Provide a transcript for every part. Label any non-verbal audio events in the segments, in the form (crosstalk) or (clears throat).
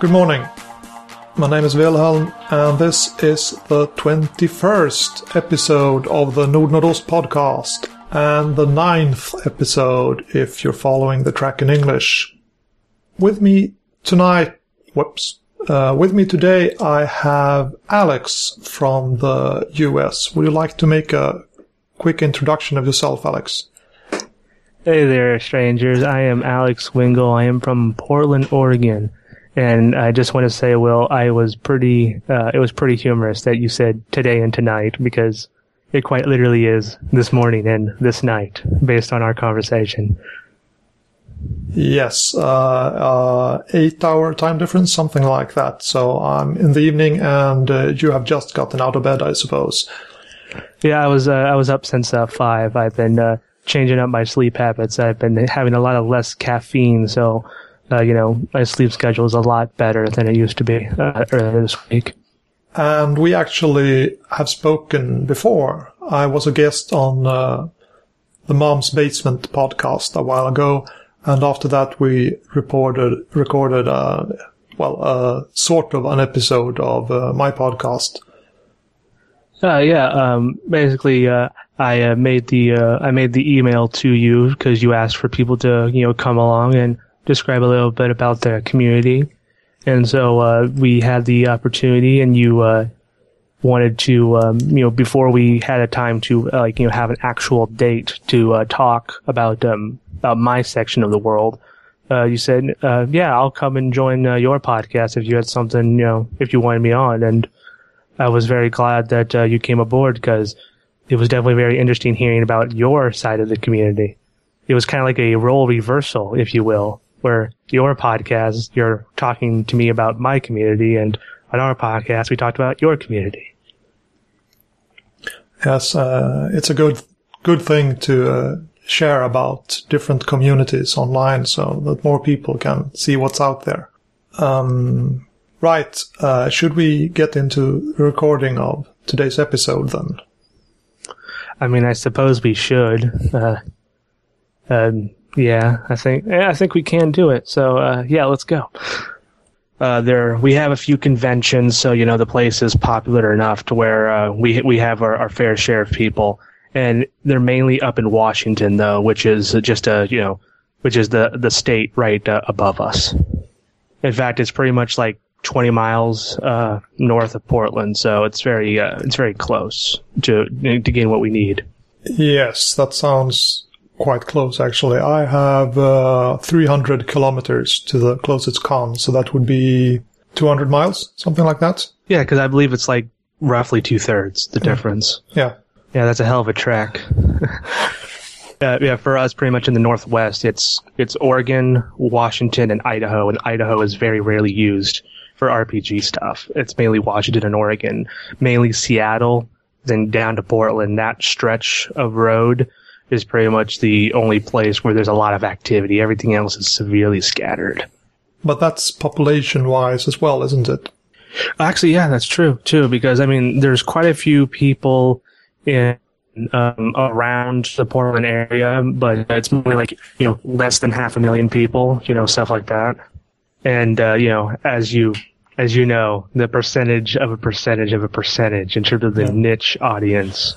Good morning. My name is Wilhelm, and this is the 21st episode of the Nordnordost podcast, and the ninth episode if you're following the track in English. With me tonight, whoops, uh, with me today I have Alex from the US. Would you like to make a quick introduction of yourself, Alex? Hey there, strangers. I am Alex Wingle. I am from Portland, Oregon. And I just want to say, Will, I was pretty, uh, it was pretty humorous that you said today and tonight because it quite literally is this morning and this night based on our conversation. Yes, uh, uh, eight hour time difference, something like that. So I'm in the evening and uh, you have just gotten out of bed, I suppose. Yeah, I was, uh, I was up since uh, five. I've been, uh, changing up my sleep habits. I've been having a lot of less caffeine. So, uh, you know, my sleep schedule is a lot better than it used to be uh, earlier this week. And we actually have spoken before. I was a guest on uh, the Mom's Basement podcast a while ago, and after that we reported recorded uh, well, uh, sort of an episode of uh, my podcast. Uh, yeah, um, basically, uh, I uh, made the uh, I made the email to you because you asked for people to you know come along and describe a little bit about the community, and so uh, we had the opportunity, and you uh, wanted to um, you know before we had a time to uh, like you know have an actual date to uh, talk about um, about my section of the world. Uh, you said, uh, "Yeah, I'll come and join your podcast if you had something, you know, if you wanted me on." And I was very glad that you came aboard because it was definitely very interesting hearing about your side of the community. It was kind of like a role reversal, if you will, where your podcast, you're talking to me about my community, and on our podcast, we talked about your community. Yes, uh, it's a good good thing to uh, share about different communities online, so that more people can see what's out there. Um, right, uh, should we get into the recording of today's episode then? I mean, I suppose we should. Uh, um, yeah, I think I think we can do it. So uh, yeah, let's go. Uh, there we have a few conventions, so you know the place is popular enough to where uh, we we have our, our fair share of people, and they're mainly up in Washington though, which is just a you know, which is the the state right uh, above us. In fact, it's pretty much like 20 miles uh, north of Portland, so it's very uh, it's very close to to gain what we need. Yes, that sounds quite close actually. I have uh, 300 kilometers to the closest con, so that would be 200 miles, something like that. Yeah, because I believe it's like roughly two thirds the difference. Yeah. Yeah, that's a hell of a track. (laughs) uh, yeah, for us, pretty much in the northwest, it's it's Oregon, Washington, and Idaho, and Idaho is very rarely used for RPG stuff. It's mainly Washington and Oregon, mainly Seattle, then down to Portland. That stretch of road is pretty much the only place where there's a lot of activity. Everything else is severely scattered. But that's population wise as well, isn't it? Actually, yeah, that's true too. Because I mean, there's quite a few people in um, around the Portland area, but it's more like you know less than half a million people, you know, stuff like that. And uh, you know, as you as you know, the percentage of a percentage of a percentage in terms of the Yeah. niche audience,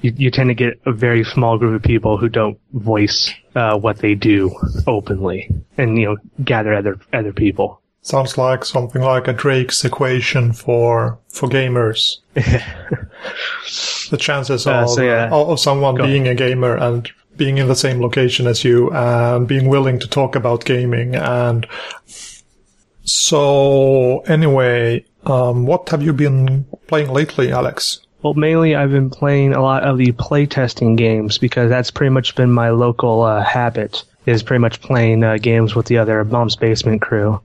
you, you tend to get a very small group of people who don't voice uh, what they do openly, and you know, gather other other people. Sounds like something like a Drake's equation for for gamers. (laughs) the chances Uh, of, so yeah. of of someone Go being a gamer and being in the same location as you and being willing to talk about gaming and so anyway, um, what have you been playing lately, Alex? Well, mainly I've been playing a lot of the playtesting games because that's pretty much been my local uh, habit. Is pretty much playing uh, games with the other Mom's Basement crew.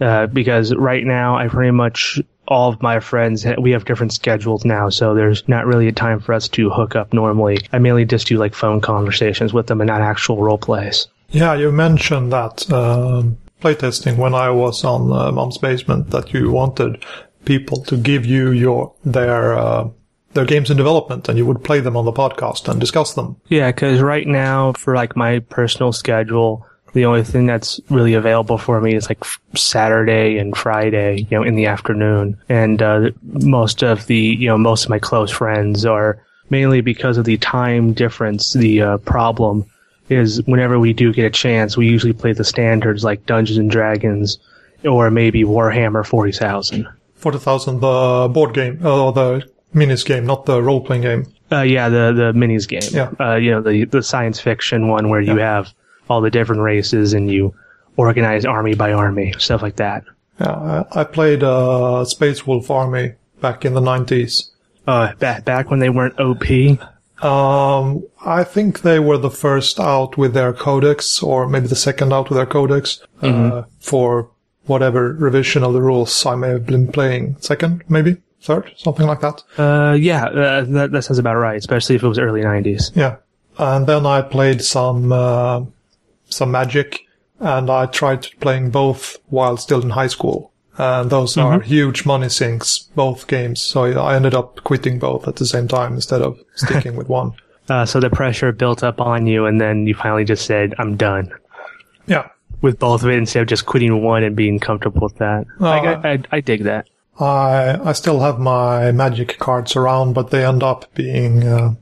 Uh, because right now I pretty much all of my friends we have different schedules now, so there's not really a time for us to hook up normally. I mainly just do like phone conversations with them and not actual role plays. Yeah, you mentioned that um, playtesting when I was on uh, Mom's Basement that you wanted people to give you your their uh, their games in development and you would play them on the podcast and discuss them. Yeah, because right now for like my personal schedule, The only thing that's really available for me is like Saturday and Friday, you know, in the afternoon. And uh, most of the, you know, most of my close friends are mainly because of the time difference. The uh, problem is whenever we do get a chance, we usually play the standards like Dungeons and Dragons or maybe Warhammer 40,000. 40,000, the board game, or the minis game, not the role playing game. Uh, yeah, the the minis game. Yeah. Uh, you know, the the science fiction one where you have all the different races and you organize army by army, stuff like that. Yeah, I I played uh, Space Wolf Army back in the 90s. Uh, back back when they weren't OP. Um, I think they were the first out with their codex, or maybe the second out with their codex, uh, for whatever revision of the rules I may have been playing. Second, maybe? Third? Something like that. Uh, yeah, uh, that that sounds about right, especially if it was early '90s. Yeah. And then I played some, uh, some Magic, and I tried playing both while still in high school. And those are huge money sinks, both games. So I ended up quitting both at the same time instead of (laughs) sticking with one. Uh, so the pressure built up on you, and then you finally just said, "I'm done." Yeah. With both of it instead of just quitting one and being comfortable with that. Like, I, I, I dig that. I I still have my magic cards around, but they end up being uh,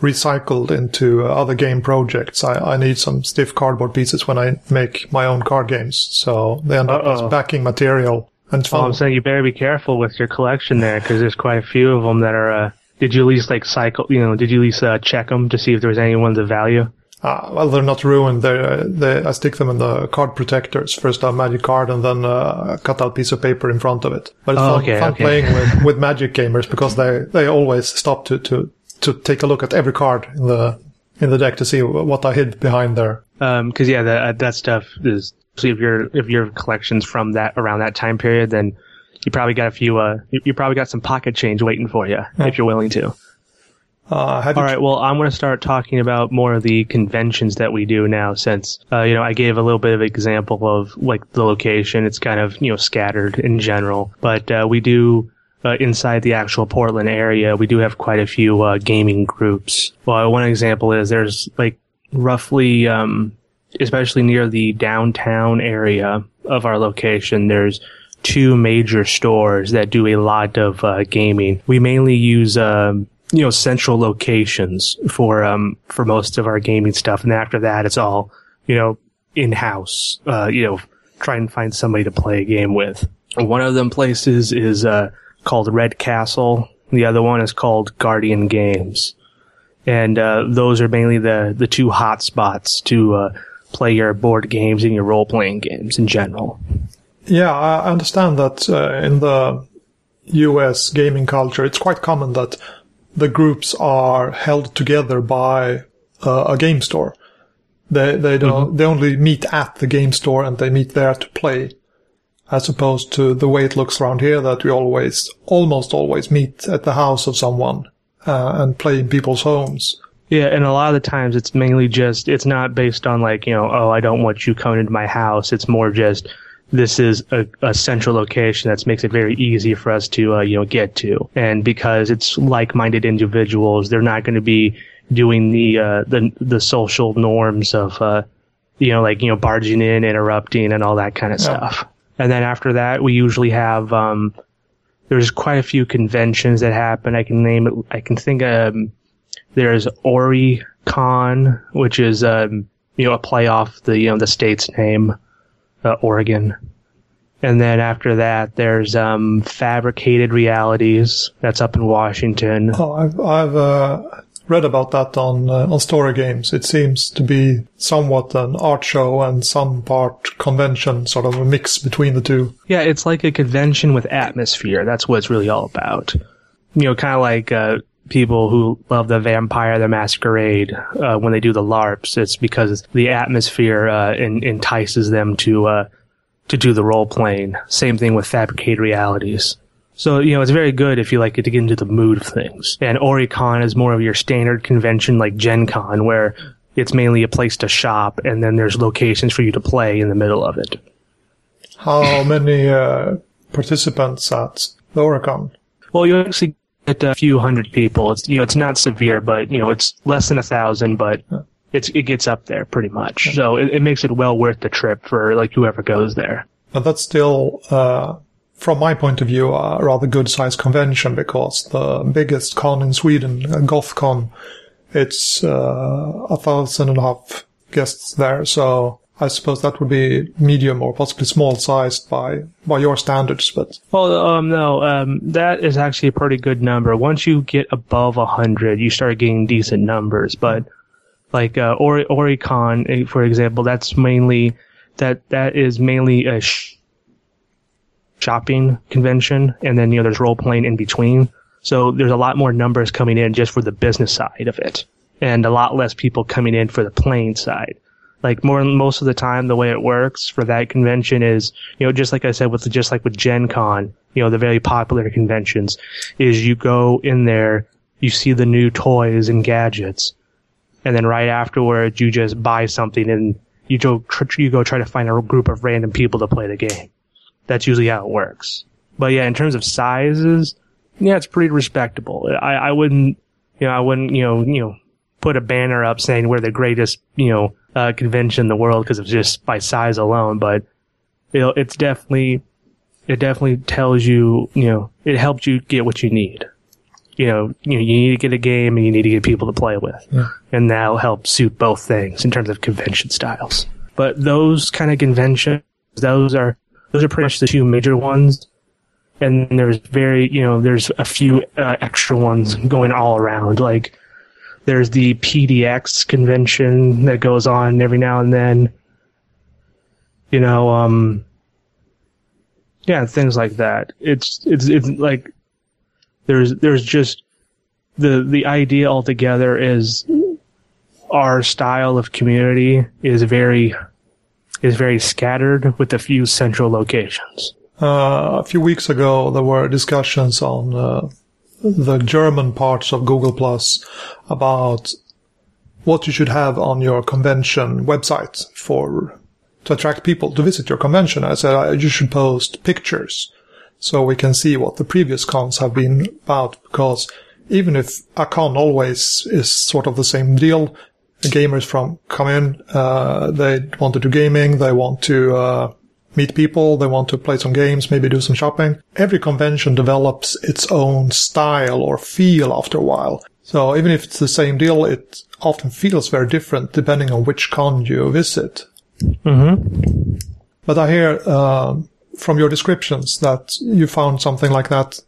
recycled into uh, other game projects. I, I need some stiff cardboard pieces when I make my own card games, so they end up as Uh-oh. backing material. And it's Well. I'm saying you better be careful with your collection there because there's quite a few of them that are. Uh, did you at least like cycle? You know, did you at least uh, check them to see if there was any ones of value? Uh, well, they're not ruined. They're, they, I stick them in the card protectors. First a magic card and then uh, a cut-out piece of paper in front of it. But it's Oh, fun, okay, fun okay. playing with, (laughs) with magic gamers because they, they always stop to, to, to take a look at every card in the in the deck to see what I hid behind there. Um 'cause yeah, that that stuff is. See if your if your collection's from that around that time period, then you probably got a few. Uh, you, you probably got some pocket change waiting for you if you're willing to. Uh, All you. Well, I'm going to start talking about more of the conventions that we do now, since uh, you know I gave a little bit of example of like the location. It's kind of you know scattered in general, but uh, we do uh, inside the actual Portland area. We do have quite a few uh, gaming groups. Well, one example is there's like roughly, um, especially near the downtown area of our location. There's two major stores that do a lot of uh, gaming. We mainly use um, you know central locations for um for most of our gaming stuff, and after that, it's all you know in house. Uh, you know, try and find somebody to play a game with. One of them places is uh, called Red Castle. The other one is called Guardian Games, and uh, those are mainly the the two hot spots to uh, play your board games and your role playing games in general. Yeah, I understand that uh, in the US gaming culture, it's quite common that the groups are held together by uh, a game store. They they don't they only meet at the game store and they meet there to play, as opposed to the way it looks around here that we always almost always meet at the house of someone uh, and play in people's homes. Yeah, and a lot of the times it's mainly just it's not based on like you know oh I don't want you coming into my house. It's more just this is a, a central location that makes it very easy for us to uh, you know get to, and because it's like-minded individuals, they're not going to be doing the uh, the the social norms of uh, you know like you know barging in, interrupting, and all that kind of stuff. And then after that, we usually have um, there's quite a few conventions that happen. I can name it. I can think um, there's OryCon, which is um, you know a play off the you know the state's name, uh, Oregon. And then after that, there's um, Fabricated Realities. That's up in Washington. Oh, I've I've uh, read about that on uh, on Story Games. It seems to be somewhat an art show and some part convention, sort of a mix between the two. Yeah, it's like a convention with atmosphere. That's what it's really all about. You know, kind of like uh, people who love the Vampire the Masquerade uh, when they do the LARPs. It's because the atmosphere uh, en- entices them to uh, to do the role playing. Same thing with fabricated realities. So you know, it's very good if you like it to get into the mood of things. And OryCon is more of your standard convention like Gen Con, where it's mainly a place to shop, and then there's locations for you to play in the middle of it. How many uh, participants at the OryCon? Well, you actually get a few hundred people. It's you know it's not severe, but you know it's less than a thousand. But it's it gets up there pretty much. So it, it makes it well worth the trip for like whoever goes there. But that's still, uh, from my point of view, a rather good sized convention because the biggest con in Sweden, uh, GothCon, it's uh, a thousand and a half guests there. So I suppose that would be medium or possibly small sized by by your standards. But Well, um, no, um, that is actually a pretty good number. Once you get above hundred, you start getting decent numbers. But like uh, Ori- OryCon, eh, for example, that's mainly that that is mainly a sh- shopping convention, and then you know there's role playing in between. So there's a lot more numbers coming in just for the business side of it, and a lot less people coming in for the playing side. Like more most of the time, the way it works for that convention is, you know, just like I said with just like with Gen Con, you know, the very popular conventions, is you go in there, you see the new toys and gadgets, and then right afterwards you just buy something and you go you go try to find a group of random people to play the game. That's usually how it works. But yeah, in terms of sizes, yeah, it's pretty respectable. I, I wouldn't, you know, I wouldn't, you know, you know, put a banner up saying we're the greatest, you know, uh, convention in the world because it's just by size alone. But it's definitely, it definitely tells you, you know, it helps you get what you need. You know, you know, you need to get a game and you need to get people to play with, and that'll help suit both things in terms of convention styles. But those kind of conventions, those are those are pretty much the two major ones and there's very you know there's a few uh, extra ones going all around like there's the pdx convention that goes on every now and then. You know um yeah things like that. It's it's it's like there's there's just the the idea altogether is our style of community is very is very scattered with a few central locations. Uh, a few weeks ago, there were discussions on uh, the German parts of Google Plus about what you should have on your convention website for to attract people to visit your convention. I said uh, you should post pictures so we can see what the previous cons have been about. Because even if a con always is sort of the same deal, gamers from come in, uh, they want to do gaming, they want to uh, meet people, they want to play some games, maybe do some shopping. Every convention develops its own style or feel after a while. So even if it's the same deal, it often feels very different depending on which con you visit. mm-hmm. But I hear uh, from your descriptions that you found something like that,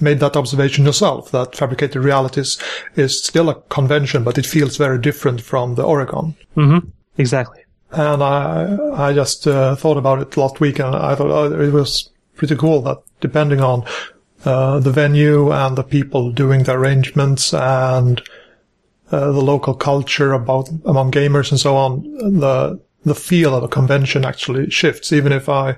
made that observation yourself, that fabricated realities is still a convention, but it feels very different from the Oregon. Mm-hmm. exactly And I, I just uh, thought about it last week, and I thought oh, it was pretty cool that depending on uh, the venue and the people doing the arrangements and uh, the local culture about among gamers and so on, the the feel of a convention actually shifts. Even if I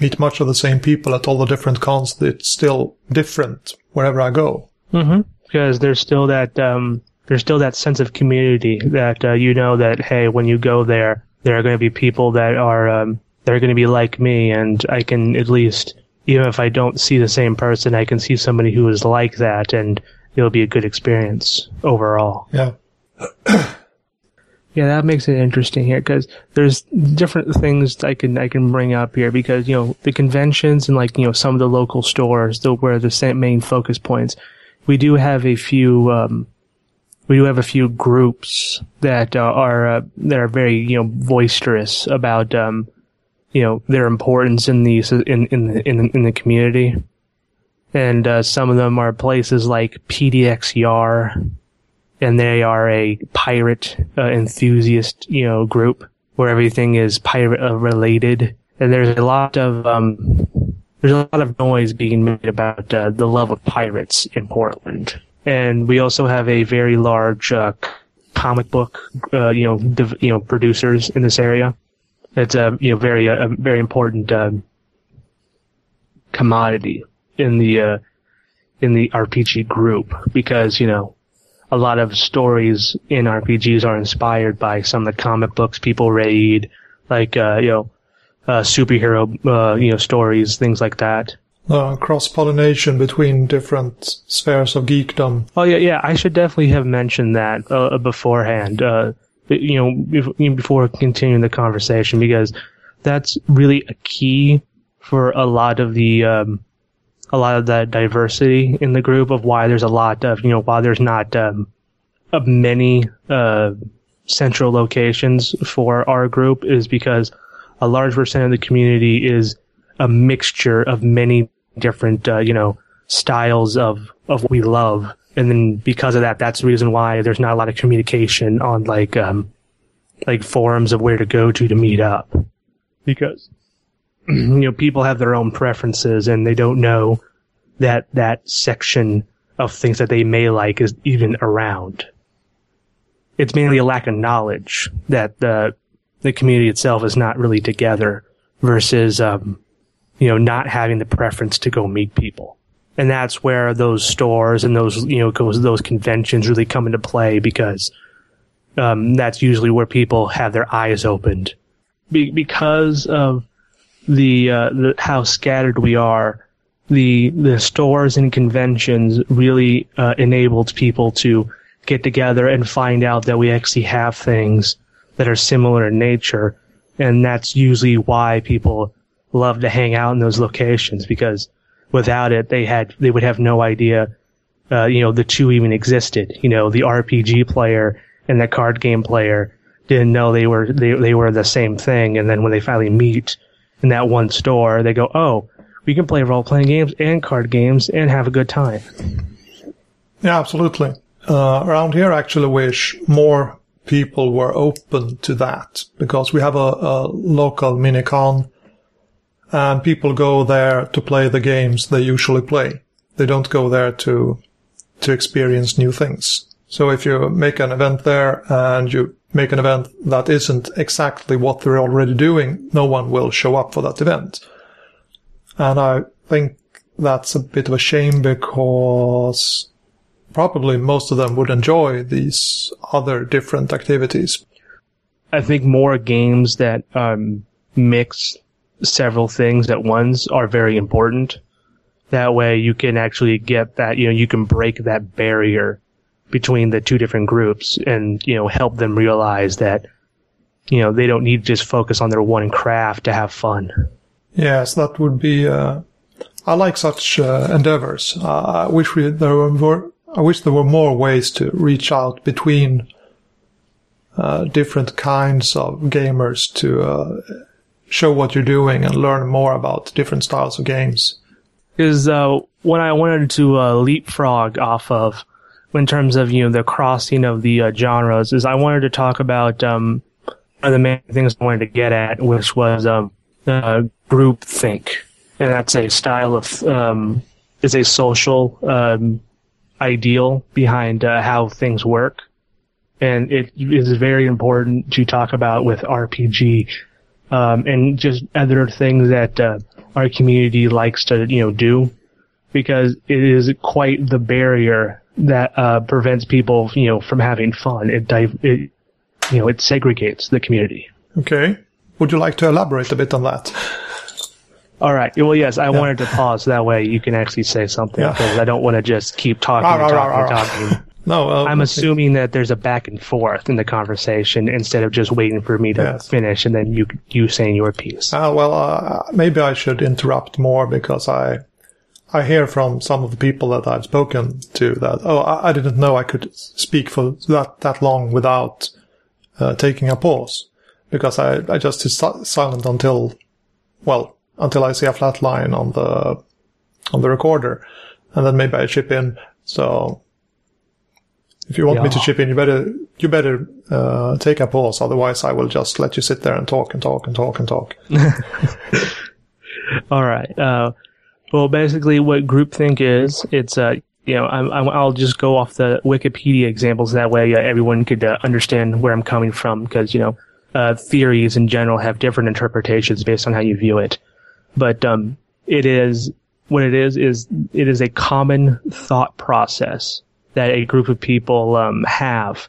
meet much of the same people at all the different cons, it's still different wherever I go. Mm-hmm. Because there's still that um, there's still that sense of community that uh, you know that hey, when you go there, there are going to be people that are um, that are going to be like me, and I can at least even if I don't see the same person, I can see somebody who is like that, and it'll be a good experience overall. Yeah. Yeah, that makes it interesting here because there's different things I can I can bring up here because you know the conventions and like you know some of the local stores though where the sa- main focus points. We do have a few um, we do have a few groups that uh, are uh, that are very you know boisterous about um, you know their importance in the in in the, in, the community, and uh, some of them are places like PDX Yar and they are a pirate uh, enthusiast, you know, group where everything is pirate uh, related. And there's a lot of um, there's a lot of noise being made about uh, the love of pirates in Portland. And we also have a very large uh, comic book, uh, you know, div- you know, producers in this area. It's a you know very uh, very important um, commodity in the uh, in the RPG group because you know a lot of stories in RPGs are inspired by some of the comic books people read, like uh, you know, uh, superhero you know stories, things like that. Uh, cross pollination between different spheres of geekdom. Oh yeah, yeah. I should definitely have mentioned that uh, beforehand. Uh, you know, before continuing the conversation, because that's really a key for a lot of the, um, a lot of the diversity in the group of why there's a lot of, you know, why there's not, um, many, uh, central locations for our group is because a large percent of the community is a mixture of many different, uh, you know, styles of, of what we love. And then because of that, that's the reason why there's not a lot of communication on like, um, like forums of where to go to to meet up. Because, (clears throat) you know, people have their own preferences and they don't know that that section of things that they may like is even around. It's mainly a lack of knowledge that the, the community itself is not really together versus, um, you know, not having the preference to go meet people. And that's where those stores and those, you know, goes, those conventions really come into play because, um, that's usually where people have their eyes opened. Be- because of the, uh, the, how scattered we are, the, the stores and conventions really, uh, enabled people to get together and find out that we actually have things that are similar in nature. And that's usually why people love to hang out in those locations because without it, they had, they would have no idea, uh, you know, the two even existed. You know, the RPG player and the card game player didn't know they were, they, they were the same thing. And then when they finally meet in that one store, they go, oh, we can play role playing games and card games and have a good time. Yeah, absolutely. Uh, around here, I actually wish more people were open to that because we have a, a local minicon and people go there to play the games they usually play. They don't go there to to experience new things. So if you make an event there and you make an event that isn't exactly what they're already doing, no one will show up for that event. And I think that's a bit of a shame because probably most of them would enjoy these other different activities. I think more games that um, mix several things at once are very important. That way you can actually get that, you know, you can break that barrier between the two different groups and, you know, help them realize that, you know, they don't need to just focus on their one craft to have fun. Yes, that would be, uh, I like such uh, endeavors. Uh, I wish we, there were more, I wish there were more ways to reach out between uh, different kinds of gamers to uh, show what you're doing and learn more about different styles of games. Because uh, what I wanted to uh, leapfrog off of, in terms of you know the crossing of the uh, genres, is I wanted to talk about um, one of the main things I wanted to get at, which was um, group think, and that's a style of um, is a social um, ideal behind uh, how things work, and it is very important to talk about with RPG um, and just other things that uh, our community likes to you know do, because it is quite the barrier that uh, prevents people you know from having fun. It, it you know it segregates the community. Okay, would you like to elaborate a bit on that? All right. Well, yes, I yeah. wanted to pause that way you can actually say something because yeah. I don't want to just keep talking, and talking, and talking. No, uh, I'm assuming that there's a back and forth in the conversation instead of just waiting for me to yes. finish and then you you saying your piece. Uh, well, uh, maybe I should interrupt more because I I hear from some of the people that I've spoken to that oh I, I didn't know I could speak for that that long without uh, taking a pause because I I just sit silent until well until I see a flat line on the on the recorder and then maybe I chip in. So if you want yeah. me to chip in, you better you better uh, take a pause. Otherwise, I will just let you sit there and talk and talk and talk and talk. (laughs) (laughs) All right. Uh, well, basically, what groupthink is, it's uh, you know, i will just go off the Wikipedia examples. That way, uh, everyone could uh, understand where I'm coming from. Because you know, uh, theories in general have different interpretations based on how you view it. But um, it is what it is is it is a common thought process that a group of people um, have,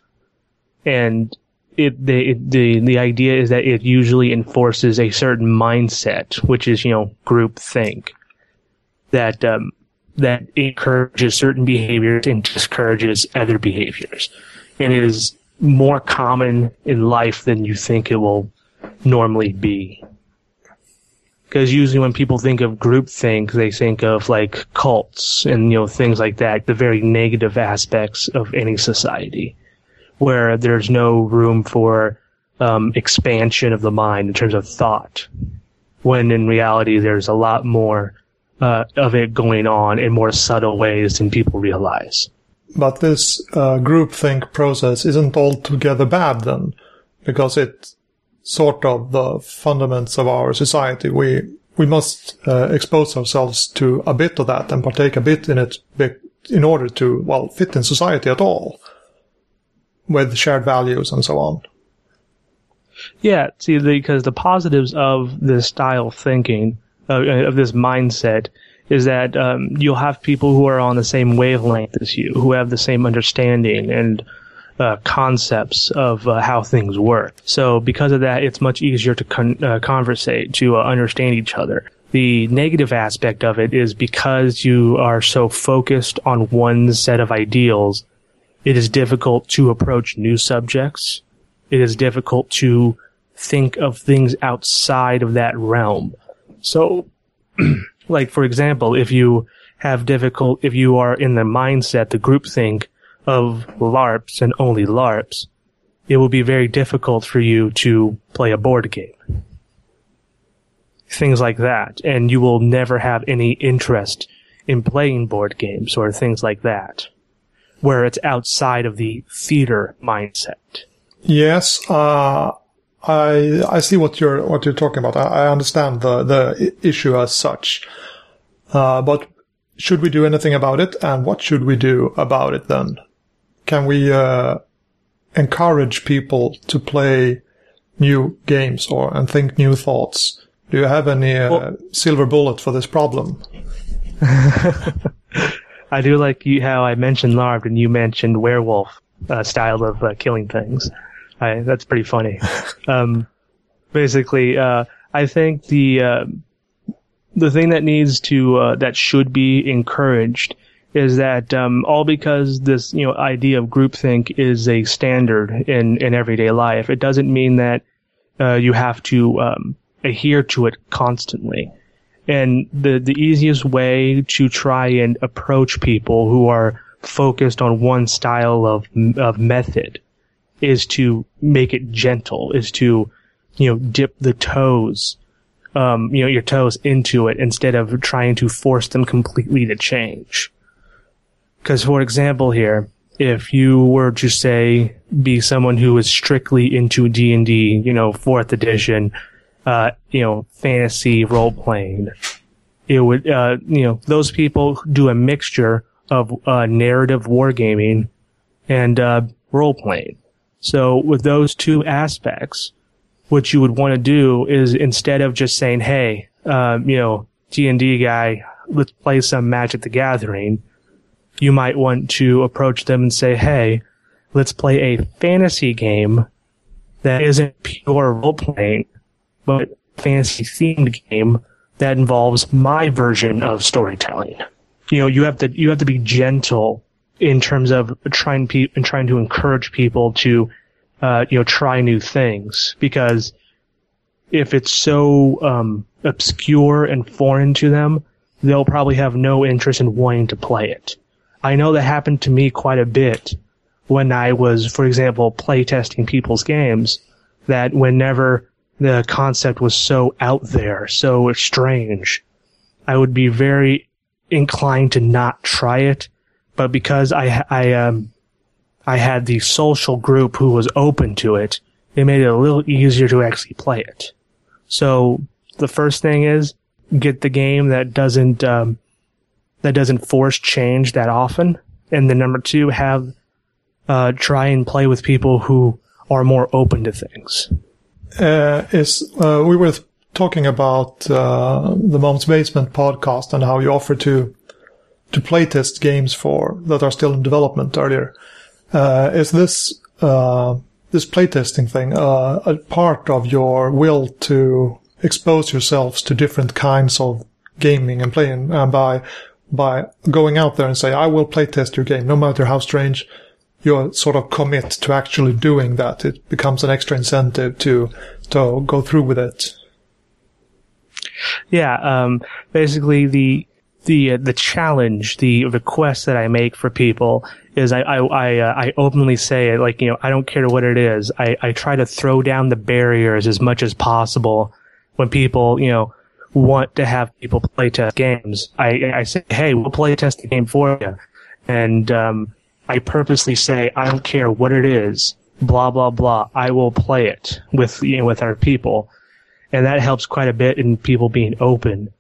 and it the the the idea is that it usually enforces a certain mindset, which is you know group think. That um, that encourages certain behaviors and discourages other behaviors, and it is more common in life than you think it will normally be. Because usually when people think of groupthink, they think of like cults and you know things like that, the very negative aspects of any society, where there's no room for um, expansion of the mind in terms of thought. When in reality, there's a lot more uh, of it going on in more subtle ways than people realize. But this uh, groupthink process isn't altogether bad then, because it's sort of the fundaments of our society. We we must uh, expose ourselves to a bit of that and partake a bit in it in order to well fit in society at all, with shared values and so on. Yeah, see, because the positives of this style of thinking, uh, of this mindset, is that um, you'll have people who are on the same wavelength as you, who have the same understanding and uh, concepts of uh, how things work. So because of that, it's much easier to con- uh, conversate, to uh, understand each other. The negative aspect of it is because you are so focused on one set of ideals, it is difficult to approach new subjects. It is difficult to think of things outside of that realm. So (clears throat) like for example, if you have difficult, if you are in the mindset, the groupthink of LARPs and only LARPs, it will be very difficult for you to play a board game. Things like that. And you will never have any interest in playing board games or things like that, where it's outside of the theater mindset. Yes, uh, I I see what you're what you're talking about. I, I understand the the issue as such, uh, but should we do anything about it? And what should we do about it then? Can we uh, encourage people to play new games or and think new thoughts? Do you have any uh, well, silver bullet for this problem? (laughs) I do like you, how I mentioned LARP and you mentioned werewolf uh, style of uh, killing things. I, that's pretty funny. (laughs) um, basically, uh, I think the uh, the thing that needs to uh, that should be encouraged is that um, all because this you know idea of groupthink is a standard in in everyday life, it doesn't mean that uh, you have to um, adhere to it constantly. And the the easiest way to try and approach people who are focused on one style of of method is to make it gentle, is to, you know, dip the toes, um, you know, your toes into it instead of trying to force them completely to change. Cause for example here, if you were to say be someone who is strictly into D&D, you know, fourth edition, uh, you know, fantasy role playing, it would, uh, you know, those people do a mixture of, uh, narrative wargaming and, uh, role playing. So with those two aspects, what you would want to do is instead of just saying, "Hey, um, you know, D and D guy, let's play some Magic the Gathering," you might want to approach them and say, "Hey, let's play a fantasy game that isn't pure role playing, but a fantasy themed game that involves my version of storytelling." You know, you have to you have to be gentle in terms of trying pe- and trying to encourage people to, uh, you know, try new things because if it's so um, obscure and foreign to them, they'll probably have no interest in wanting to play it. I know that happened to me quite a bit when I was, for example, playtesting people's games. That whenever the concept was so out there, so strange, I would be very inclined to not try it but because I I um I had the social group who was open to it, it made it a little easier to actually play it. So the first thing is get the game that doesn't um, that doesn't force change that often, and then number two have uh, try and play with people who are more open to things. Uh, is uh, we were talking about uh, the Mom's Basement podcast and how you offer to to playtest games for that are still in development earlier. Uh, is this uh, this playtesting thing a part of your will to expose yourselves to different kinds of gaming and playing uh, by by going out there and say, "I will playtest your game, no matter how strange." you sort of commit to actually doing that. It becomes an extra incentive to to go through with it. Yeah, um, basically the the uh, the challenge, the request that I make for people is I I I, uh, I openly say it like you know I don't care what it is. I I try to throw down the barriers as much as possible when people you know want to have people play test games. I I say hey we'll play test the game for you, and um, I purposely say I don't care what it is. Blah blah blah. I will play it with you know with our people, and that helps quite a bit in people being open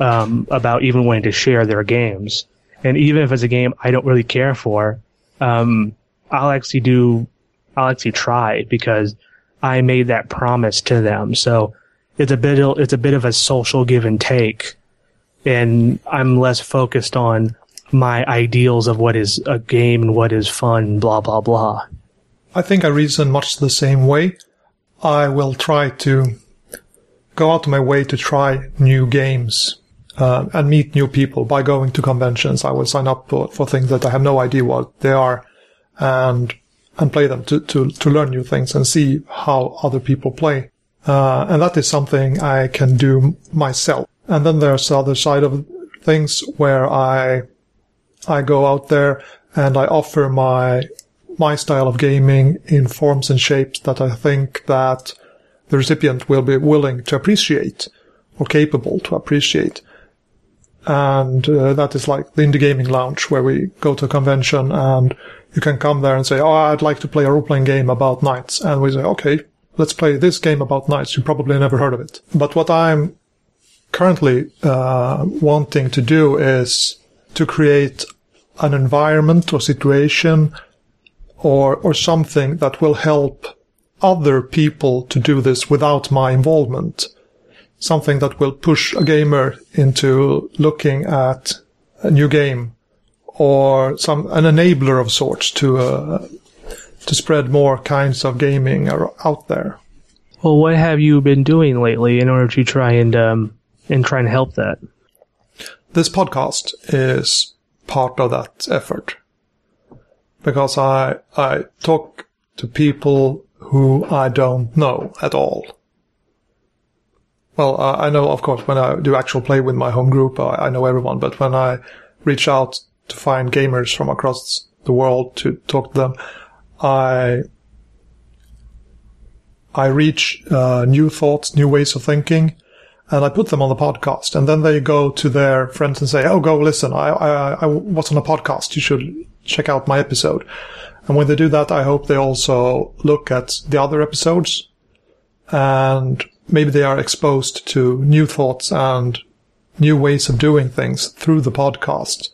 um, about even wanting to share their games. And even if it's a game I don't really care for, um, I'll actually do, I'll actually try because I made that promise to them. So it's a bit, it's a bit of a social give and take. And I'm less focused on my ideals of what is a game and what is fun, blah, blah, blah. I think I reason much the same way. I will try to go out of my way to try new games uh, and meet new people by going to conventions. I will sign up for, for things that I have no idea what they are and and play them to, to, to learn new things and see how other people play. Uh, and that is something I can do myself. And then there's the other side of things where I I go out there and I offer my my style of gaming in forms and shapes that I think that the recipient will be willing to appreciate or capable to appreciate. And uh, that is like the indie gaming lounge where we go to a convention and you can come there and say, "Oh, I'd like to play a role-playing game about knights," and we say, "Okay, let's play this game about knights." You probably never heard of it, but what I'm currently uh, wanting to do is to create an environment or situation or or something that will help other people to do this without my involvement something that will push a gamer into looking at a new game or some an enabler of sorts to uh, to spread more kinds of gaming out there. Well, what have you been doing lately in order to try and um, and try and help that? This podcast is part of that effort because I I talk to people who I don't know at all well, uh, I know, of course, when I do actual play with my home group, uh, I know everyone, but when I reach out to find gamers from across the world to talk to them, I, I reach, uh, new thoughts, new ways of thinking, and I put them on the podcast. And then they go to their friends and say, Oh, go listen. I, I, I was on a podcast. You should check out my episode. And when they do that, I hope they also look at the other episodes and maybe they are exposed to new thoughts and new ways of doing things through the podcast.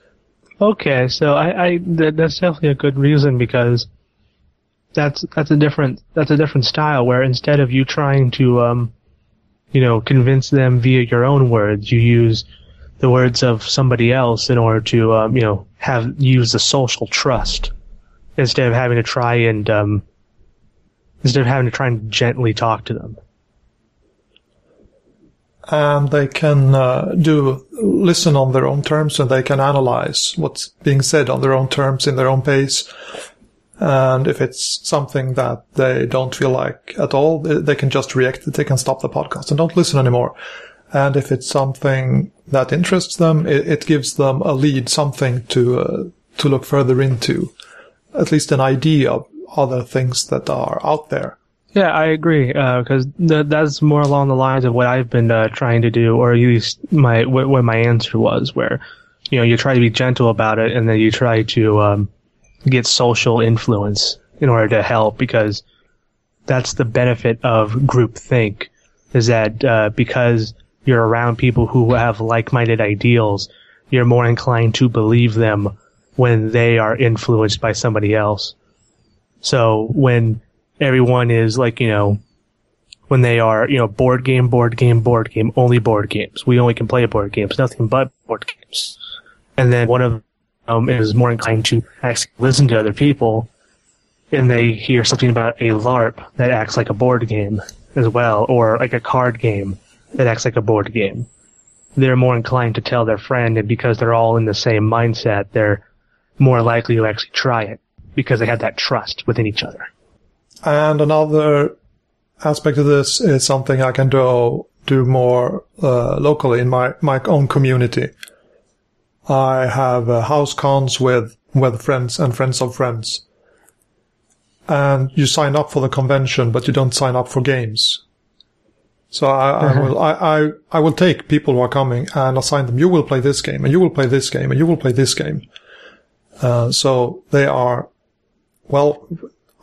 Okay, so I, I that's definitely a good reason because that's that's a different that's a different style where instead of you trying to um you know convince them via your own words, you use the words of somebody else in order to um, you know have use the social trust instead of having to try and um instead of having to try and gently talk to them and they can uh, do listen on their own terms and they can analyze what's being said on their own terms in their own pace. And if it's something that they don't feel like at all, they can just react. They can stop the podcast and don't listen anymore. And if it's something that interests them, it, it gives them a lead, something to uh, to look further into, at least an idea of other things that are out there. Yeah, I agree because uh, th- that's more along the lines of what I've been uh, trying to do, or at least my what, what, my answer was, where you know you try to be gentle about it, and then you try to um, get social influence in order to help, because that's the benefit of groupthink, is that uh, because you're around people who have like-minded ideals, you're more inclined to believe them when they are influenced by somebody else. So when everyone is like, you know, when they are, you know, board game, board game, board game, only board games. We only can play board games, nothing but board games. And then one of them is more inclined to actually listen to other people and they hear something about a LARP that acts like a board game as well, or like a card game that acts like a board game. They're more inclined to tell their friend, and because they're all in the same mindset, they're more likely to actually try it because they have that trust within each other. And another aspect of this is something I can do do more uh, locally in my my own community. I have uh, house cons with with friends and friends of friends, and you sign up for the convention, but you don't sign up for games. So I, I will I, I I will take people who are coming and assign them. You will play this game, and you will play this game, and you will play this game. Uh, so they are, well,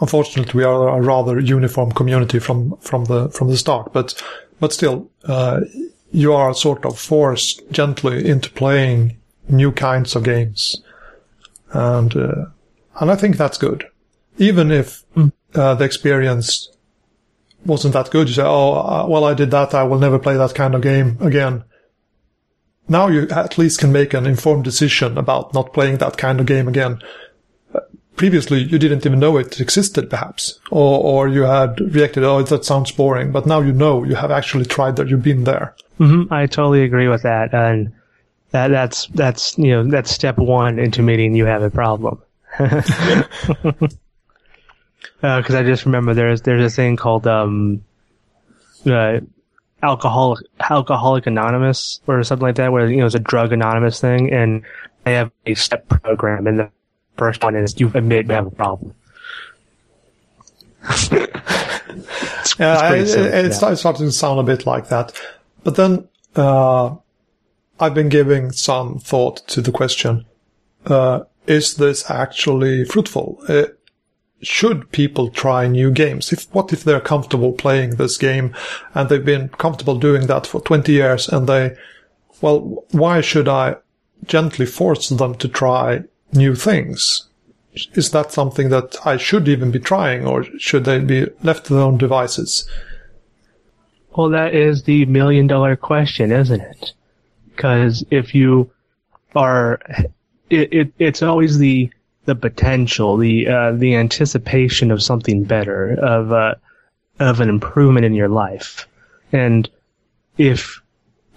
unfortunately, we are a rather uniform community from from the from the start. But but still, uh, you are sort of forced gently into playing new kinds of games, and uh, and I think that's good, even if uh, the experience wasn't that good. You say, oh, uh, well, I did that. I will never play that kind of game again. Now you at least can make an informed decision about not playing that kind of game again. Uh, Previously, you didn't even know it existed, perhaps, or, or you had reacted, oh, that sounds boring. But now you know, you have actually tried that, you've been there. hmm I totally agree with that, and that that's that's you know that's step one into admitting you have a problem. (laughs) Because I just remember there's there's a thing called um, uh, alcoholic alcoholic anonymous or something like that, where you know it's a drug anonymous thing, and they have a step program, and the first one is you admit you have a problem. It's- (laughs) Yeah, it's pretty it, it's yeah. starting to sound a bit like that. But then, uh, I've been giving some thought to the question, uh, is this actually fruitful? Uh, should people try new games? If, what if they're comfortable playing this game and they've been comfortable doing that for 20 years and they, well, why should I gently force them to try new things? Is that something that I should even be trying or should they be left to their own devices? Well, that is the million dollar question, isn't it? Because if you are, it, it it's always the the potential, the uh, the anticipation of something better, of uh, of an improvement in your life, and if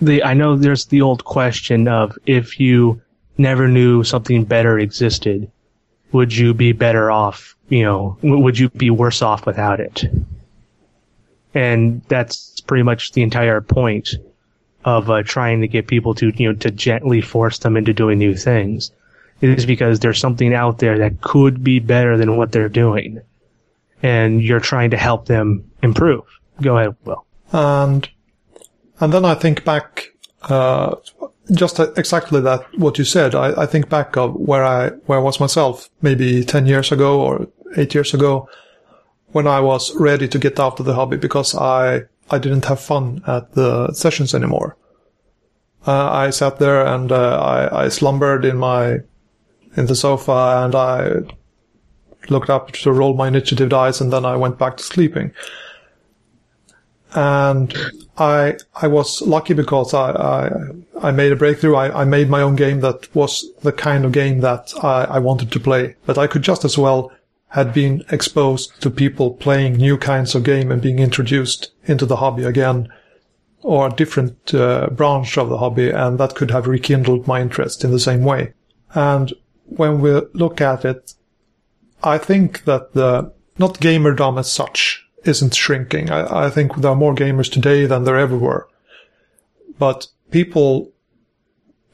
the I know there's the old question of if you never knew something better existed, would you be better off? You know, would you be worse off without it? and that's pretty much the entire point of uh, trying to get people to you know to gently force them into doing new things it is because there's something out there that could be better than what they're doing. And you're trying to help them improve. Go ahead will. And and then I think back, uh, just exactly that what you said. I, I think back of where I where I was myself, maybe ten years ago or eight years ago, when I was ready to get out of the hobby because I I didn't have fun at the sessions anymore. Uh, I sat there and uh, I, I slumbered in my in the sofa and I looked up to roll my initiative dice and then I went back to sleeping and I I was lucky because I I, I made a breakthrough. I, I made my own game that was the kind of game that I, I wanted to play. But I could just as well had been exposed to people playing new kinds of game and being introduced into the hobby again, or a different uh, branch of the hobby, and that could have rekindled my interest in the same way. And when we look at it, I think that the not gamerdom as such isn't shrinking. I, I think there are more gamers today than there ever were. But people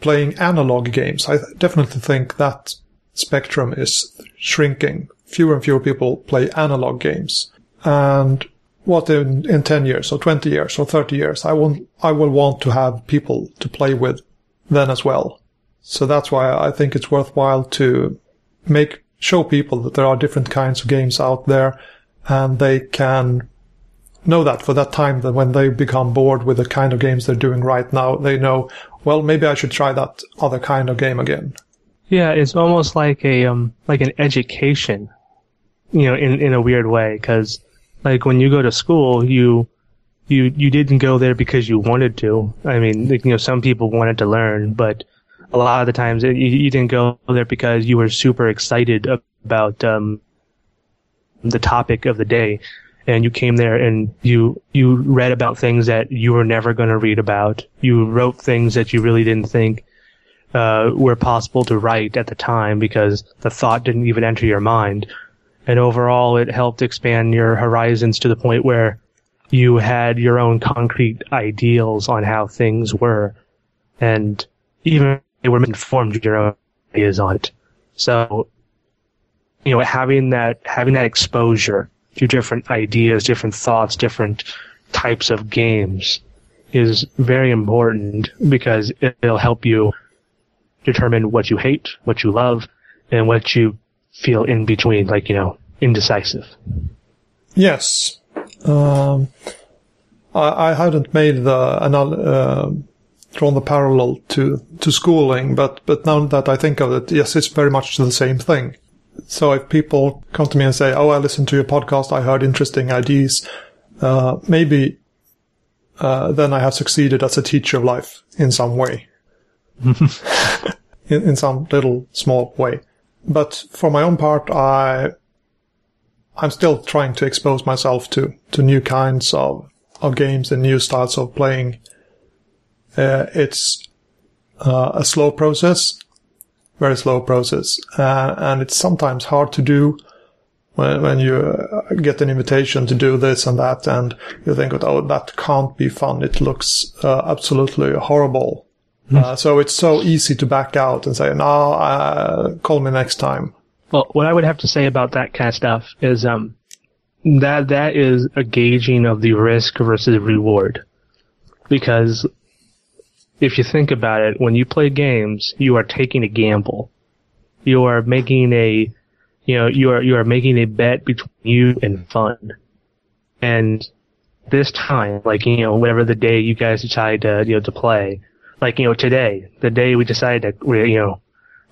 playing analog games, I definitely think that spectrum is shrinking. Fewer and fewer people play analog games. And what in, in 10 years or 20 years or 30 years, I will, I will want to have people to play with then as well. So that's why I think it's worthwhile to make, show people that there are different kinds of games out there and they can know that for that time that when they become bored with the kind of games they're doing right now, they know, well, maybe I should try that other kind of game again. yeah it's almost like a um like an education you know in in a weird way because like when you go to school you you you didn't go there because you wanted to. I mean you know some people wanted to learn but a lot of the times it, you, you didn't go there because you were super excited about um the topic of the day. And you came there and you you read about things that you were never going to read about. You wrote things that you really didn't think uh, were possible to write at the time because the thought didn't even enter your mind. And overall, it helped expand your horizons to the point where you had your own concrete ideals on how things were. And even they were informed your own ideas on it. So, you know, having that, having that exposure to different ideas, different thoughts, different types of games is very important because it'll help you determine what you hate, what you love, and what you feel in between, like, you know, indecisive. Yes. Um, I, I hadn't made the uh, drawn the parallel to to schooling, but but now that I think of it, yes, it's very much the same thing. So if people come to me and say, "Oh, I listened to your podcast. I heard interesting ideas," uh, maybe uh, then I have succeeded as a teacher of life in some way, (laughs) in, in some little small way. But for my own part, I I'm still trying to expose myself to to new kinds of of games and new styles of playing. Uh, it's uh, a slow process, very slow process, uh, and it's sometimes hard to do when, when you uh, get an invitation to do this and that, and you think, oh, that can't be fun. It looks uh, absolutely horrible. Mm. so it's so easy to back out and say, no, call me next time. Well, what I would have to say about that kind of stuff is, um, that that is a gauging of the risk versus reward. Because if you think about it, when you play games, you are taking a gamble. You are making a, you know, you are you are making a bet between you and fun. And this time, like you know, whatever the day you guys decide to you know to play, like you know today, the day we decided to you know,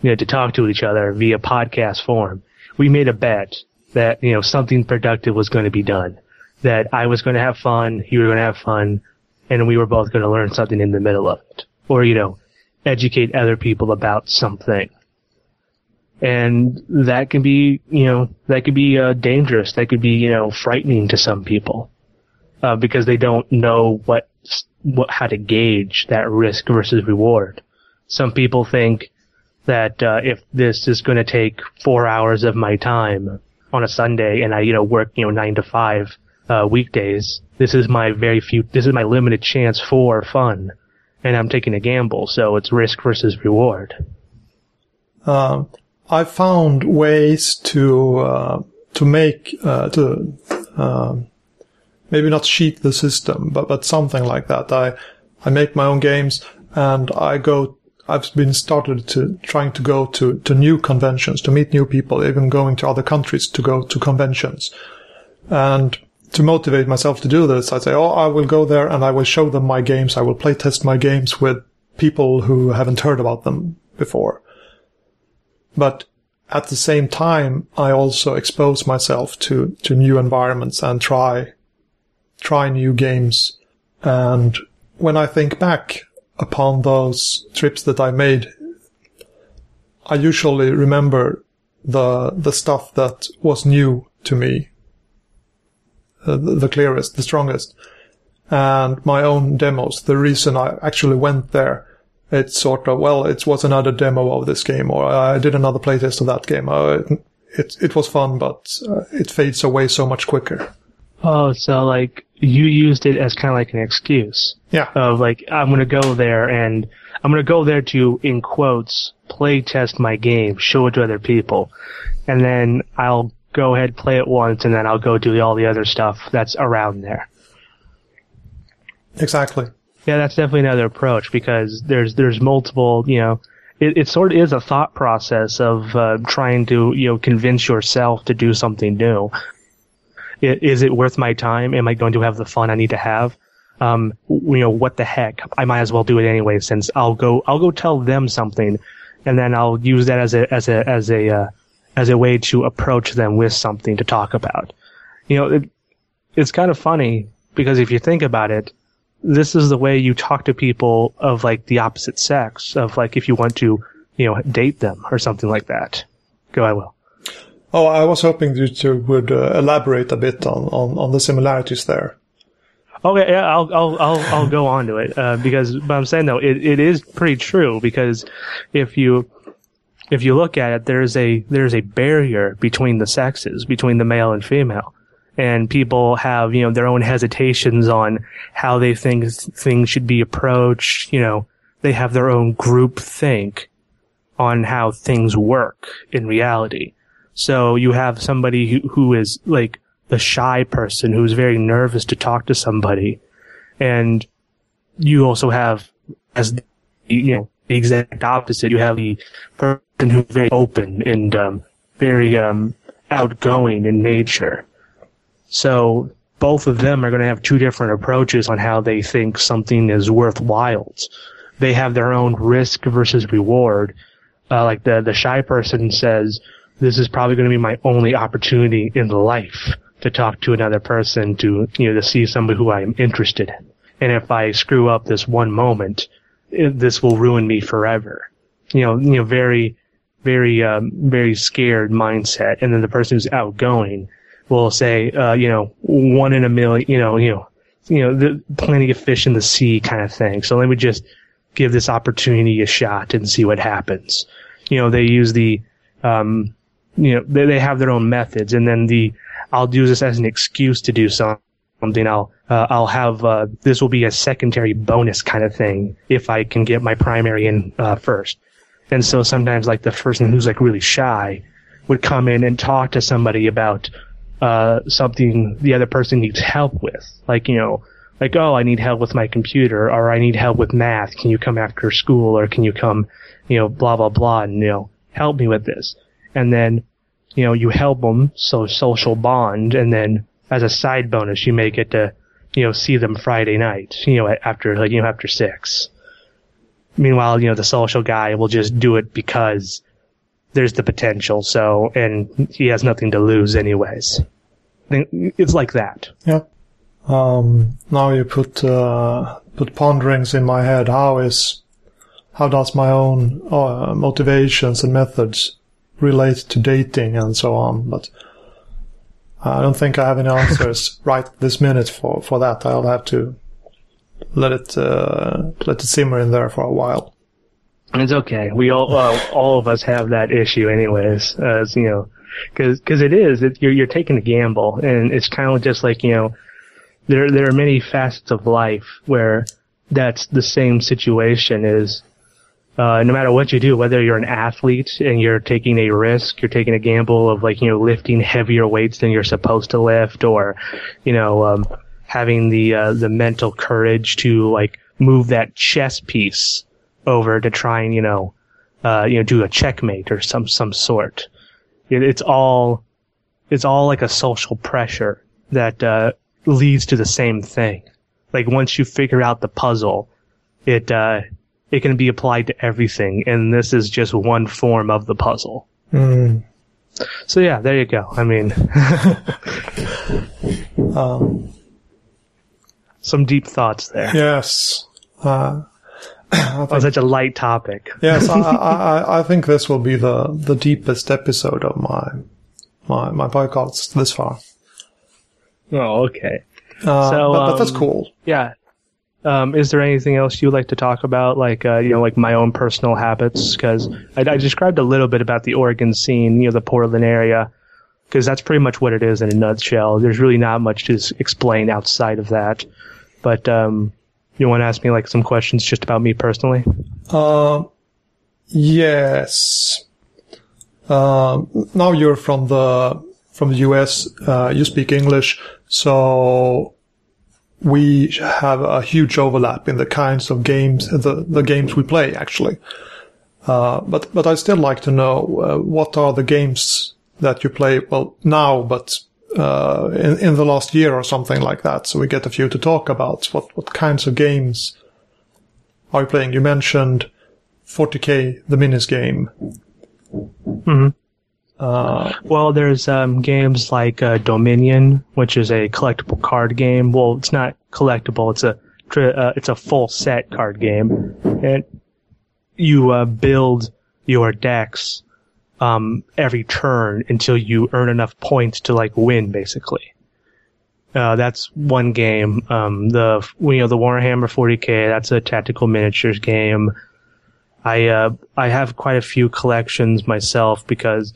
you know to talk to each other via podcast form, we made a bet that, you know, something productive was going to be done. That I was going to have fun, you were going to have fun, and we were both going to learn something in the middle of it. Or, you know, educate other people about something. And that can be, you know, that could be uh, dangerous. That could be, you know, frightening to some people. Uh, because they don't know what, what, how to gauge that risk versus reward. Some people think that, uh, if this is going to take four hours of my time, on a Sunday and I, you know, work, you know, nine to five, uh, weekdays. This is my very few, this is my limited chance for fun. And I'm taking a gamble, so it's risk versus reward. Um, I found ways to, uh, to make, uh, to, um, maybe not cheat the system, but, but something like that. I, I make my own games and I go I've been started to trying to go to, to new conventions, to meet new people, even going to other countries to go to conventions. And to motivate myself to do this, I say, oh, I will go there and I will show them my games. I will play test my games with people who haven't heard about them before. But at the same time, I also expose myself to, to new environments and try, try new games. And when I think back, upon those trips that I made, I usually remember the the stuff that was new to me, uh, the, clearest, the strongest, and my own demos. The reason I actually went there, it's sort of well, it was another demo of this game, or I did another playtest of that game. Uh, it it was fun, but uh, it fades away so much quicker. Oh, so like you used it as kind of like an excuse. Yeah. Of like, I'm gonna go there and I'm gonna go there to, in quotes, play test my game, show it to other people. And then I'll go ahead, play it once, and then I'll go do all the other stuff that's around there. Exactly. Yeah, that's definitely another approach because there's, there's multiple, you know, it, it sort of is a thought process of uh, trying to, you know, convince yourself to do something new is it worth my time? Am I going to have the fun I need to have? Um, you know, what the heck? I might as well do it anyway, since I'll go, I'll go tell them something, and then I'll use that as a, as a, as a, uh, as a way to approach them with something to talk about. You know, it, it's kind of funny because if you think about it, this is the way you talk to people of like the opposite sex, of like if you want to, you know, date them or something like that. Go, I will. Oh, I was hoping you two would uh, elaborate a bit on, on, on the similarities there. Okay, yeah, I'll I'll I'll, I'll go on to it uh, because but I'm saying though it, it is pretty true because if you if you look at it, there's a there's a barrier between the sexes, between the male and female, and people have you know their own hesitations on how they think things should be approached. You know, they have their own group think on how things work in reality. So you have somebody who, who is like the shy person who's very nervous to talk to somebody. And you also have, as the, you know, the exact opposite, you have the person who's very open and um, very um, outgoing in nature. So both of them are going to have two different approaches on how they think something is worthwhile. They have their own risk versus reward. Uh, like the the shy person says, "This is probably going to be my only opportunity in life to talk to another person to you know to see somebody who I am interested in. And if I screw up this one moment, it, this will ruin me forever." You know, you know, very, very, um, very scared mindset. And then the person who's outgoing will say, uh, you know, one in a million, you know, you know, you know, the, plenty of fish in the sea kind of thing. So let me just give this opportunity a shot and see what happens. You know, they use the, um, you know, they, they have their own methods and then the, I'll use this as an excuse to do something. I'll, uh, I'll have, uh, this will be a secondary bonus kind of thing if I can get my primary in, uh, first. And so sometimes like the person who's like really shy would come in and talk to somebody about, uh, something the other person needs help with. Like, you know, like, oh, I need help with my computer or I need help with math. Can you come after school or can you come, you know, blah, blah, blah and, you know, help me with this. And then, you know, you help them, so social bond, and then as a side bonus, you may get to, you know, see them Friday night, you know, after, like, you know, after six. Meanwhile, you know, the social guy will just do it because there's the potential, so, and he has nothing to lose anyways. It's like that. Yeah. Um, now you put uh, put ponderings in my head. How is how does my own uh, motivations and methods relate to dating and so on? But I don't think I have any answers (laughs) right this minute for for that. I'll have to let it uh, let it simmer in there for a while. It's okay. We all uh, all of us have that issue, anyways. As you know, because because it is it, you're you're taking a gamble, and it's kind of just like you know, there there are many facets of life where that's the same situation. Is uh, no matter what you do, whether you're an athlete and you're taking a risk, you're taking a gamble of like you know lifting heavier weights than you're supposed to lift, or you know um, having the uh, the mental courage to like move that chess piece over to try and you know uh, you know do a checkmate or some some sort. It, it's all it's all like a social pressure that uh, leads to the same thing. Like once you figure out the puzzle, it uh, it can be applied to everything, and this is just one form of the puzzle. Mm. So yeah, there you go. I mean, (laughs) Um, some deep thoughts there. yes. Uh, (clears throat) I Oh, think, such a light topic. yes, I, I, (laughs) I- I think this will be the, the deepest episode of my my my podcast this far. Oh, okay. Uh, So, but, but that's um, cool. Yeah. Um, is there anything else you'd like to talk about, like uh, you know, like my own personal habits? Because I, I described a little bit about the Oregon scene, you know, the Portland area, because that's pretty much what it is in a nutshell. There's really not much to explain outside of that. But um, you want to ask me like some questions just about me personally? Uh, yes. Um, now you're from the from the US. Uh, you speak English, so we have a huge overlap in the kinds of games, the the games we play actually. Uh, but but I still like to know uh, what are the games that you play well now, but uh, in in the last year or something like that. So we get a few to talk about. What what kinds of games are you playing? You mentioned 40k, the minis game. Mhm. Uh, Well, there's um, games like uh, Dominion, which is a collectible card game. Well, it's not collectible; it's a uh, it's a full set card game, and you uh, build your decks um, every turn until you earn enough points to like win, basically. Uh, that's one game. Um, the you know the Warhammer 40k. That's a tactical miniatures game. I I have quite a few collections myself because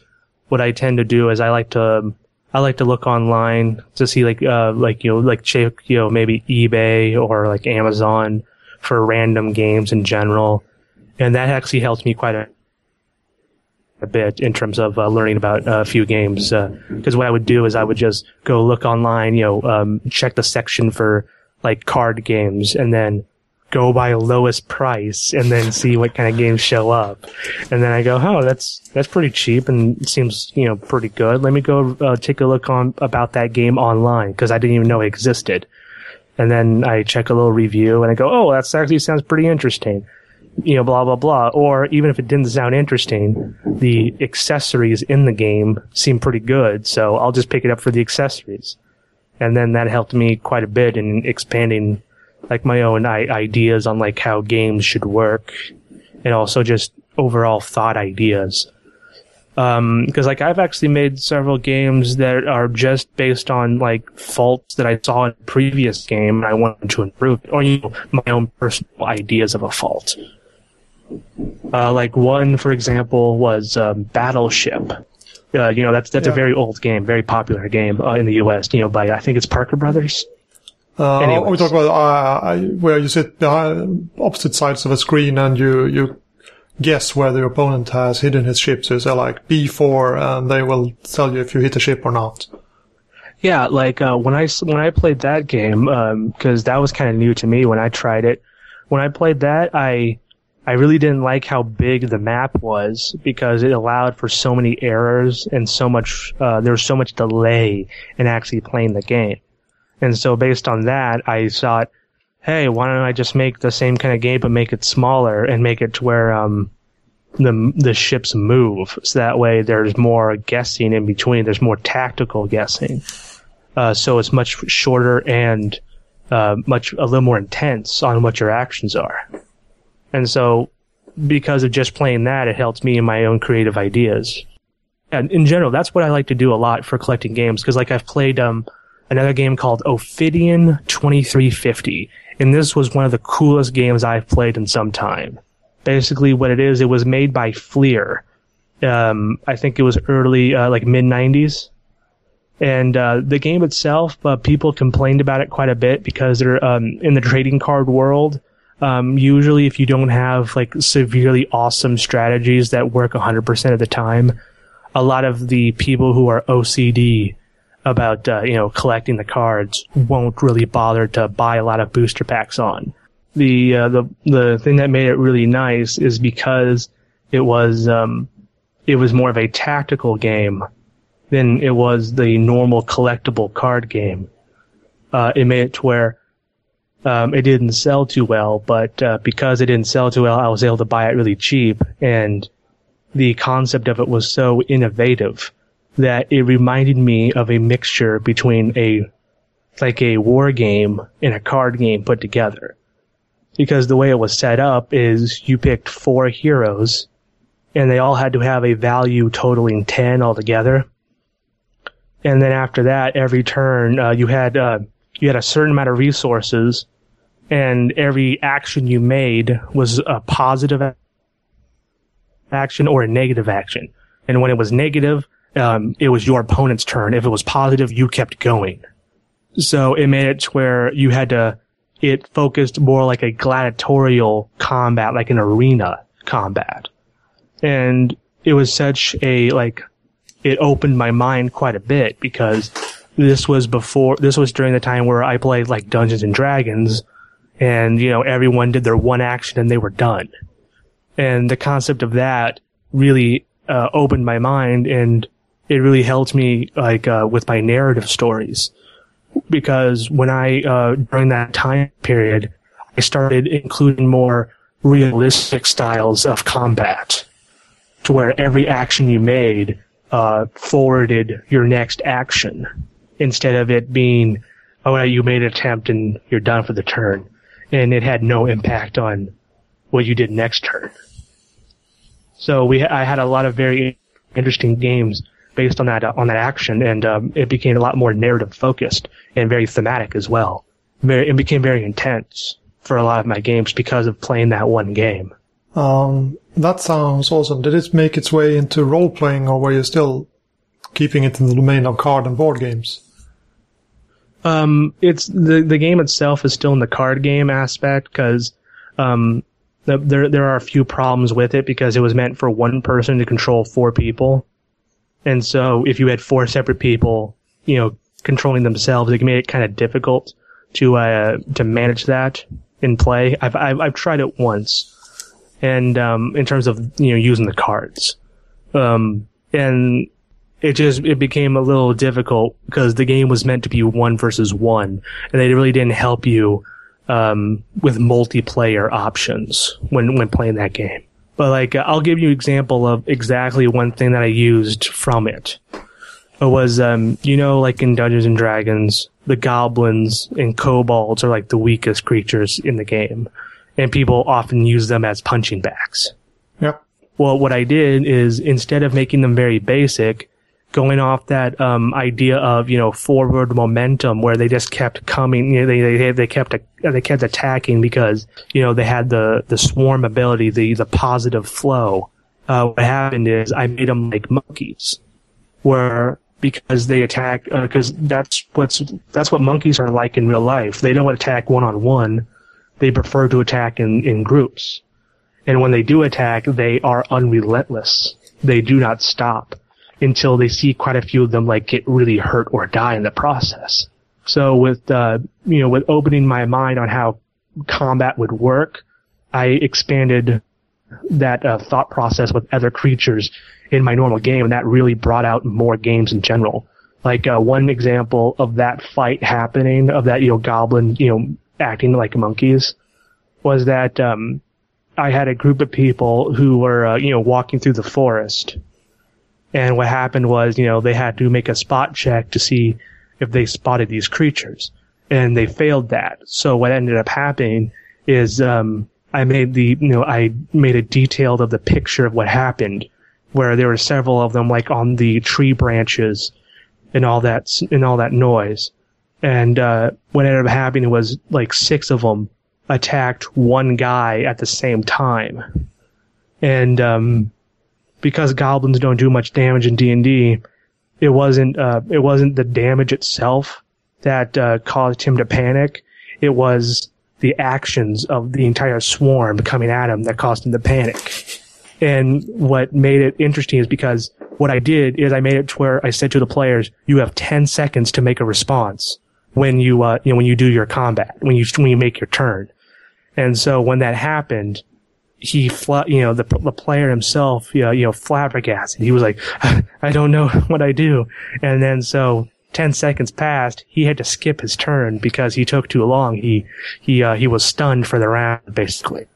what I tend to do is I like to I like to look online to see like uh, like you know like check you know maybe eBay or like Amazon for random games in general, and that actually helps me quite a a bit in terms of uh, learning about uh, a few games. Because uh, what I would do is I would just go look online, you know, um, check the section for like card games, and then go by lowest price, and then see what kind of games show up. And then I go, oh, that's that's pretty cheap and seems you know pretty good. Let me go uh, take a look on about that game online because I didn't even know it existed. And then I check a little review, and I go, oh, that actually sounds pretty interesting you know, blah, blah, blah. Or even if it didn't sound interesting, the accessories in the game seem pretty good. So I'll just pick it up for the accessories. And then that helped me quite a bit in expanding like my own I- ideas on like how games should work and also just overall thought ideas. Um, cause like I've actually made several games that are just based on like faults that I saw in a previous game and I wanted to improve it, or you know, my own personal ideas of a fault. Uh, like one, for example, was um, Battleship. Uh, you know, that's that's yeah. a very old game, very popular game uh, in the U.S. You know, by I think it's Parker Brothers. Uh, we talk about uh, where you sit behind opposite sides of a screen and you you guess where the opponent has hidden his ship. So you say like B4, and they will tell you if you hit a ship or not. Yeah, like uh, when I when I played that game, because um, that was kind of new to me when I tried it. When I played that, I I really didn't like how big the map was because it allowed for so many errors and so much, uh, there was so much delay in actually playing the game. And so based on that, I thought, hey, why don't I just make the same kind of game but make it smaller and make it to where, um, the, the ships move. So that way there's more guessing in between. There's more tactical guessing. Uh, so it's much shorter and, uh, much, a little more intense on what your actions are. And so, because of just playing that, it helps me in my own creative ideas. And in general, that's what I like to do a lot for collecting games. Cause like I've played, um, another game called Ophidian 2350. And this was one of the coolest games I've played in some time. Basically what it is, it was made by Fleer. Um, I think it was early, uh, like mid 90s. And uh, the game itself, uh, people complained about it quite a bit because they're um, in the trading card world. Um, usually, if you don't have like severely awesome strategies that work 100% of the time, a lot of the people who are OCD about uh, you know collecting the cards won't really bother to buy a lot of booster packs on. The uh, the the thing that made it really nice is because it was um, it was more of a tactical game than it was the normal collectible card game. Uh, it made it to where um, it didn't sell too well, but uh, because it didn't sell too well, I was able to buy it really cheap. And the concept of it was so innovative that it reminded me of a mixture between a like a war game and a card game put together. Because the way it was set up is you picked four heroes and they all had to have a value totaling 10 altogether. And then after that, every turn, uh, you had, uh, you had a certain amount of resources and every action you made was a positive action or a negative action. And when it was negative, um, it was your opponent's turn. If it was positive, you kept going. So it made it where you had to, it focused more like a gladiatorial combat, like an arena combat. And it was such a, like, it opened my mind quite a bit because this was before, this was during the time where I played like Dungeons and Dragons, and you know everyone did their one action and they were done and the concept of that really uh, opened my mind and it really helped me like uh, with my narrative stories because when i uh, during that time period i started including more realistic styles of combat to where every action you made uh, forwarded your next action instead of it being oh you made an attempt and you're done for the turn and it had no impact on what you did next turn. So we, I had a lot of very interesting games based on that on that action, and um, it became a lot more narrative focused and very thematic as well. Very, it became very intense for a lot of my games because of playing that one game. Um, that sounds awesome. Did it make its way into role playing, or were you still keeping it in the domain of card and board games? Um, it's the the game itself is still in the card game aspect because um, there there are a few problems with it because it was meant for one person to control four people, and so if you had four separate people, you know, controlling themselves, it made it kind of difficult to uh, to manage that in play. I've I've, I've tried it once, and um, in terms of you know using the cards, um, and it just it became a little difficult because the game was meant to be one versus one, and they really didn't help you um, with multiplayer options when when playing that game. But like, I'll give you an example of exactly one thing that I used from it. It was, um, you know, like in Dungeons and Dragons, the goblins and kobolds are like the weakest creatures in the game, and people often use them as punching bags. Yep. Well, what I did is instead of making them very basic, going off that um, idea of you know forward momentum where they just kept coming you know, they, they they kept they kept attacking because you know they had the the swarm ability the the positive flow. Uh, what happened is I made them like monkeys where because they attack because uh, that's what's that's what monkeys are like in real life. They don't attack one on one they prefer to attack in in groups. And when they do attack they are unrelentless. They do not stop until they see quite a few of them like get really hurt or die in the process. So with, uh, you know, with opening my mind on how combat would work, I expanded that uh, thought process with other creatures in my normal game, and that really brought out more games in general. Like uh, one example of that fight happening, of that you know goblin, you know, acting like monkeys, was that um, I had a group of people who were uh, you know walking through the forest, and what happened was, you know, they had to make a spot check to see if they spotted these creatures. And they failed that. So what ended up happening is, um, I made the, you know, I made a detailed of the picture of what happened, where there were several of them like on the tree branches and all that, and all that noise. And, uh, what ended up happening was like six of them attacked one guy at the same time. And, um, because goblins don't do much damage in D and D, it wasn't uh, it wasn't the damage itself that uh, caused him to panic. It was the actions of the entire swarm coming at him that caused him to panic. And what made it interesting is because what I did is I made it to where I said to the players, "You have ten seconds to make a response when you uh, you know when you do your combat when you when you make your turn." And so when that happened, he, you know, the, the player himself, you know, you know, flabbergasted. He was like, I don't know (laughs) what I do. And then so 10 seconds passed. He had to skip his turn because he took too long. He, he, uh, he was stunned for the round, basically.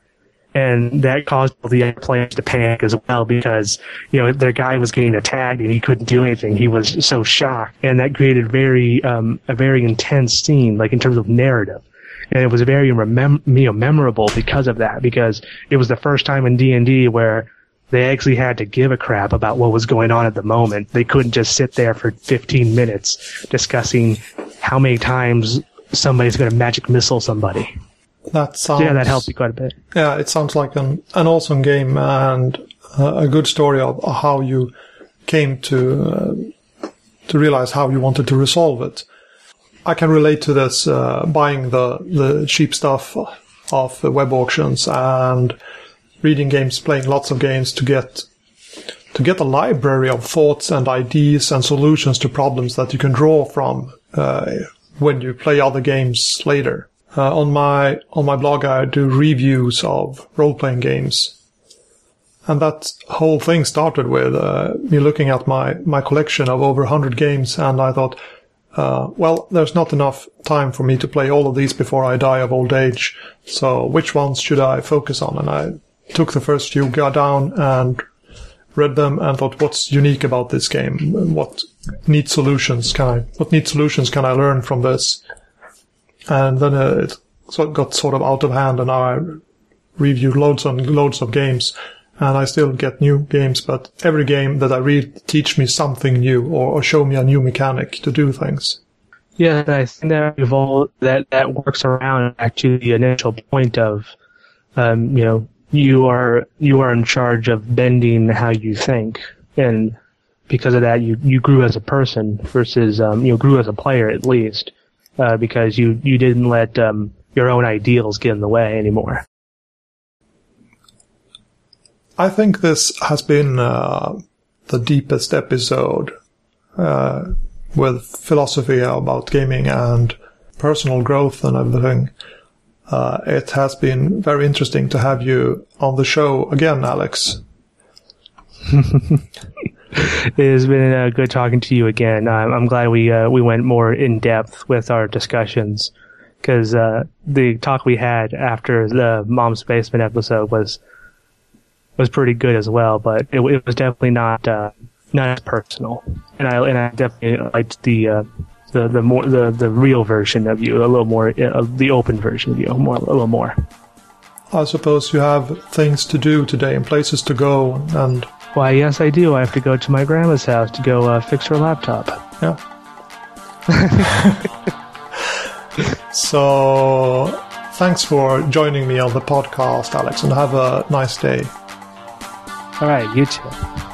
And that caused the other players to panic as well because, you know, their guy was getting attacked and he couldn't do anything. He was so shocked. And that created very, um, a very intense scene, like in terms of narrative and it was very remem- you know, memorable because of that. Because it was the first time in D and D where they actually had to give a crap about what was going on at the moment. They couldn't just sit there for 15 minutes discussing how many times somebody's going to magic missile somebody. That sounds yeah, that helped me quite a bit. Yeah, it sounds like an an awesome game and a good story of how you came to uh, to realize how you wanted to resolve it. I can relate to this uh, buying the the cheap stuff off web auctions and reading games, playing lots of games to get to get a library of thoughts and ideas and solutions to problems that you can draw from uh, when you play other games later. Uh, on my on my blog, I do reviews of role playing games, and that whole thing started with uh, me looking at my my collection of over 100 games, and I thought uh, well, there's not enough time for me to play all of these before I die of old age. So which ones should I focus on? And I took the first few, down and read them and thought, what's unique about this game? What neat solutions can I, what neat solutions can I learn from this? And then uh, it got sort of out of hand and now I reviewed loads and loads of games and I still get new games, but every game that I read teach me something new or, or show me a new mechanic to do things. Yeah, I think that evolve that that works around actually the initial point of, um, you know, you are you are in charge of bending how you think, and because of that, you you grew as a person versus um, you know grew as a player at least, uh, because you you didn't let um, your own ideals get in the way anymore. I think this has been uh, the deepest episode uh, with philosophy about gaming and personal growth and everything. Uh, it has been very interesting to have you on the show again, Alex. (laughs) it has been uh, good talking to you again. I'm, I'm glad we uh, we went more in depth with our discussions because uh, the talk we had after the Mom's Basement episode was was pretty good as well, but it, it was definitely not uh, not as personal. And I and I definitely liked the uh, the the more the, the real version of you, a little more uh, the open version of you, more a little more. I suppose you have things to do today and places to go, and why, yes, I do. I have to go to my grandma's house to go uh, fix her laptop. Yeah. (laughs) so, thanks for joining me on the podcast, Alex, and have a nice day. All right, you too.